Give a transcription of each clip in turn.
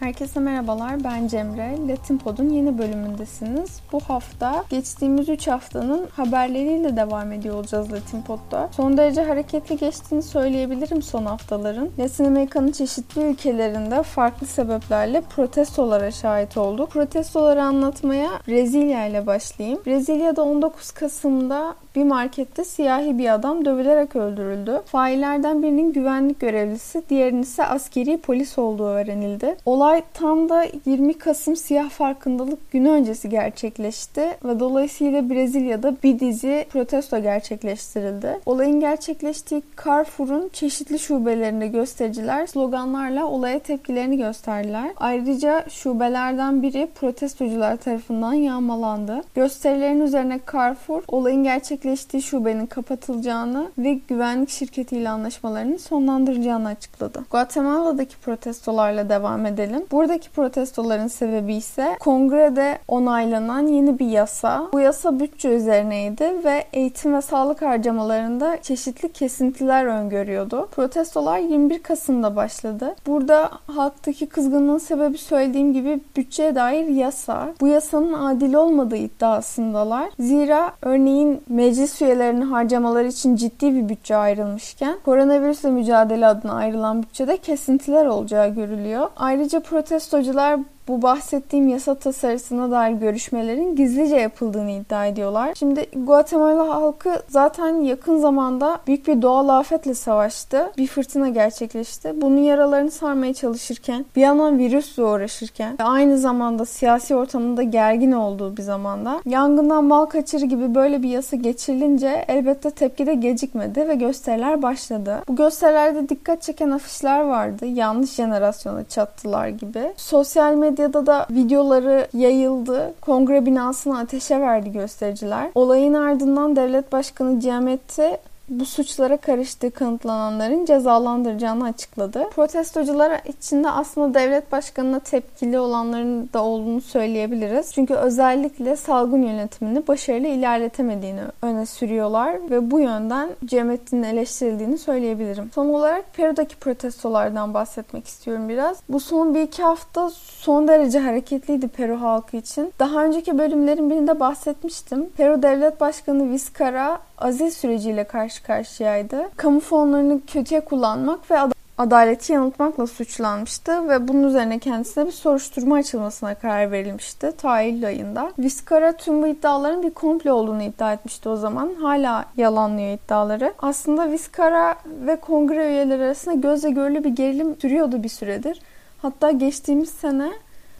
Herkese merhabalar, ben Cemre. Latin Pod'un yeni bölümündesiniz. Bu hafta geçtiğimiz 3 haftanın haberleriyle devam ediyor olacağız Latin Pod'da. Son derece hareketli geçtiğini söyleyebilirim son haftaların. Latin Amerika'nın çeşitli ülkelerinde farklı sebeplerle protestolara şahit olduk. Protestoları anlatmaya Brezilya ile başlayayım. Brezilya'da 19 Kasım'da bir markette siyahi bir adam dövülerek öldürüldü. Faillerden birinin güvenlik görevlisi, diğerinin ise askeri polis olduğu öğrenildi. Olay tam da 20 Kasım siyah farkındalık günü öncesi gerçekleşti ve dolayısıyla Brezilya'da bir dizi protesto gerçekleştirildi. Olayın gerçekleştiği Carrefour'un çeşitli şubelerinde göstericiler sloganlarla olaya tepkilerini gösterdiler. Ayrıca şubelerden biri protestocular tarafından yağmalandı. Gösterilerin üzerine Carrefour olayın gerçekleştiği şubenin kapatılacağını ve güvenlik şirketiyle anlaşmalarını sonlandıracağını açıkladı. Guatemala'daki protestolarla devam edelim. Buradaki protestoların sebebi ise kongrede onaylanan yeni bir yasa. Bu yasa bütçe üzerineydi ve eğitim ve sağlık harcamalarında çeşitli kesintiler öngörüyordu. Protestolar 21 Kasım'da başladı. Burada halktaki kızgınlığın sebebi söylediğim gibi bütçeye dair yasa. Bu yasanın adil olmadığı iddiasındalar. Zira örneğin meclis üyelerinin harcamaları için ciddi bir bütçe ayrılmışken koronavirüsle mücadele adına ayrılan bütçede kesintiler olacağı görülüyor. Ayrıca protestocular bu bahsettiğim yasa tasarısına dair görüşmelerin gizlice yapıldığını iddia ediyorlar. Şimdi Guatemala halkı zaten yakın zamanda büyük bir doğal afetle savaştı. Bir fırtına gerçekleşti. Bunun yaralarını sarmaya çalışırken, bir yandan virüsle uğraşırken ve aynı zamanda siyasi ortamında gergin olduğu bir zamanda yangından mal kaçırı gibi böyle bir yasa geçirilince elbette tepki de gecikmedi ve gösteriler başladı. Bu gösterilerde dikkat çeken afişler vardı. Yanlış jenerasyona çattılar gibi. Sosyal medya medyada da videoları yayıldı. Kongre binasını ateşe verdi göstericiler. Olayın ardından devlet başkanı Giametti bu suçlara karıştığı kanıtlananların cezalandıracağını açıkladı. Protestocular içinde aslında devlet başkanına tepkili olanların da olduğunu söyleyebiliriz. Çünkü özellikle salgın yönetimini başarılı ilerletemediğini öne sürüyorlar ve bu yönden Cemrettin'in eleştirildiğini söyleyebilirim. Son olarak Peru'daki protestolardan bahsetmek istiyorum biraz. Bu son bir iki hafta son derece hareketliydi Peru halkı için. Daha önceki bölümlerin birinde bahsetmiştim. Peru Devlet Başkanı Vizcarra azil süreciyle karşı karşıyaydı. Kamu fonlarını kötüye kullanmak ve adaleti yanıltmakla suçlanmıştı ve bunun üzerine kendisine bir soruşturma açılmasına karar verilmişti ta Eylül ayında. Vizcarra tüm bu iddiaların bir komplo olduğunu iddia etmişti o zaman. Hala yalanlıyor iddiaları. Aslında Vizcarra ve kongre üyeleri arasında gözle görülü bir gerilim sürüyordu bir süredir. Hatta geçtiğimiz sene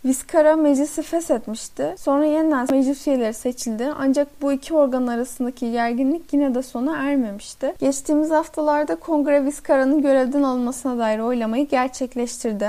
Vizcara meclisi feshetmişti. Sonra yeniden meclis üyeleri seçildi. Ancak bu iki organ arasındaki gerginlik yine de sona ermemişti. Geçtiğimiz haftalarda kongre Vizcara'nın görevden alınmasına dair oylamayı gerçekleştirdi.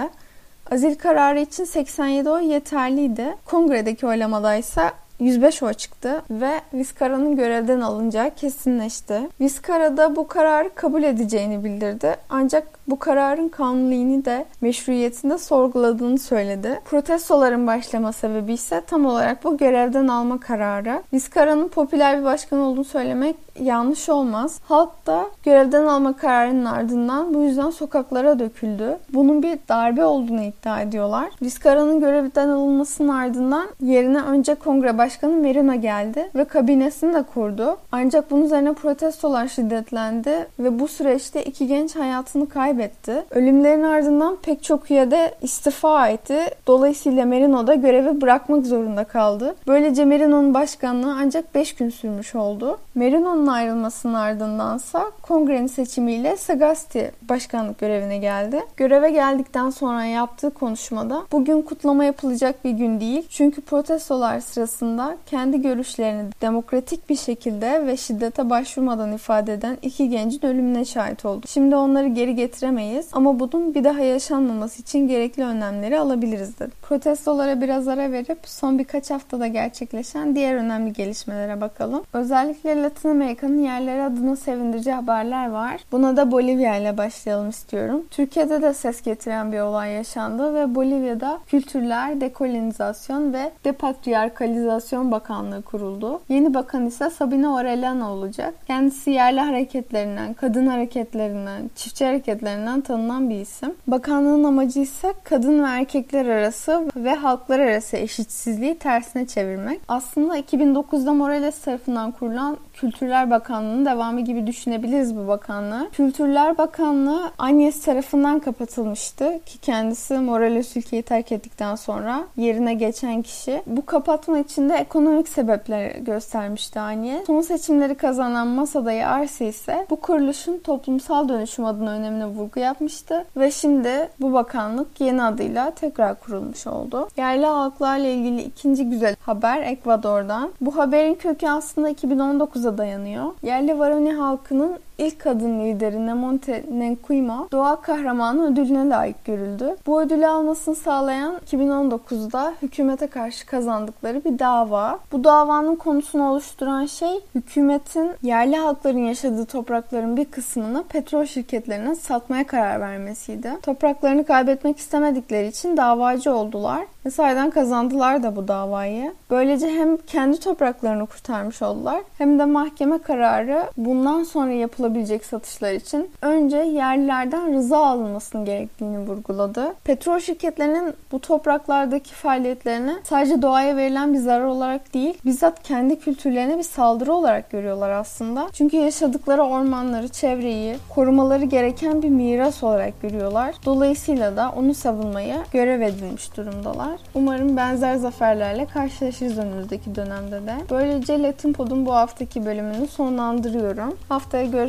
Azil kararı için 87 oy yeterliydi. Kongredeki oylamada ise 105 oy çıktı ve Vizcara'nın görevden alınacağı kesinleşti. Vizcara da bu kararı kabul edeceğini bildirdi. Ancak bu kararın kanuniliğini de meşruiyetinde sorguladığını söyledi. Protestoların başlama sebebi ise tam olarak bu görevden alma kararı. Vizcara'nın popüler bir başkan olduğunu söylemek yanlış olmaz. Halk da görevden alma kararının ardından bu yüzden sokaklara döküldü. Bunun bir darbe olduğunu iddia ediyorlar. Vizcara'nın görevden alınmasının ardından yerine önce kongre başkanı Merino geldi ve kabinesini de kurdu. Ancak bunun üzerine protestolar şiddetlendi ve bu süreçte iki genç hayatını kaybetti. Ölümlerin ardından pek çok üyede istifa etti. Dolayısıyla Merino da görevi bırakmak zorunda kaldı. Böylece Merino'nun başkanlığı ancak 5 gün sürmüş oldu. Merino'nun ayrılmasının ardındansa kongrenin seçimiyle Sagasti başkanlık görevine geldi. Göreve geldikten sonra yaptığı konuşmada bugün kutlama yapılacak bir gün değil. Çünkü protestolar sırasında kendi görüşlerini demokratik bir şekilde ve şiddete başvurmadan ifade eden iki gencin ölümüne şahit oldu. Şimdi onları geri getiren değiştiremeyiz ama bunun bir daha yaşanmaması için gerekli önlemleri alabiliriz dedi. Protestolara biraz ara verip son birkaç haftada gerçekleşen diğer önemli gelişmelere bakalım. Özellikle Latin Amerika Amerika'nın yerleri adına sevindirici haberler var. Buna da Bolivya ile başlayalım istiyorum. Türkiye'de de ses getiren bir olay yaşandı ve Bolivya'da Kültürler, Dekolonizasyon ve Depatriarkalizasyon Bakanlığı kuruldu. Yeni bakan ise Sabine Orellana olacak. Kendisi yerli hareketlerinden, kadın hareketlerinden, çiftçi hareketlerinden tanınan bir isim. Bakanlığın amacı ise kadın ve erkekler arası ve halklar arası eşitsizliği tersine çevirmek. Aslında 2009'da Morales tarafından kurulan Kültürler Bakanlığı'nın devamı gibi düşünebiliriz bu bakanlığı. Kültürler Bakanlığı Agnes tarafından kapatılmıştı ki kendisi Morales ülkeyi terk ettikten sonra yerine geçen kişi. Bu kapatma için de ekonomik sebepler göstermişti Agnes. Son seçimleri kazanan Masada'yı Arsi ise bu kuruluşun toplumsal dönüşüm adına önemli vurgu yapmıştı ve şimdi bu bakanlık yeni adıyla tekrar kurulmuş oldu. Yerli halklarla ilgili ikinci güzel haber Ekvador'dan. Bu haberin kökü aslında 2019'a dayanıyor. Yerli Varoni halkının ilk kadın lideri Nemonte Nenkuima doğa kahramanı ödülüne layık görüldü. Bu ödülü almasını sağlayan 2019'da hükümete karşı kazandıkları bir dava. Bu davanın konusunu oluşturan şey hükümetin yerli halkların yaşadığı toprakların bir kısmını petrol şirketlerine satmaya karar vermesiydi. Topraklarını kaybetmek istemedikleri için davacı oldular ve sayeden kazandılar da bu davayı. Böylece hem kendi topraklarını kurtarmış oldular hem de mahkeme kararı bundan sonra yapılabilecek satışlar için önce yerlilerden rıza alınmasının gerektiğini vurguladı. Petrol şirketlerinin bu topraklardaki faaliyetlerini sadece doğaya verilen bir zarar olarak değil, bizzat kendi kültürlerine bir saldırı olarak görüyorlar aslında. Çünkü yaşadıkları ormanları, çevreyi korumaları gereken bir miras olarak görüyorlar. Dolayısıyla da onu savunmaya görev edilmiş durumdalar. Umarım benzer zaferlerle karşılaşırız önümüzdeki dönemde de. Böylece Latin Pod'un bu haftaki bölümünü sonlandırıyorum. Haftaya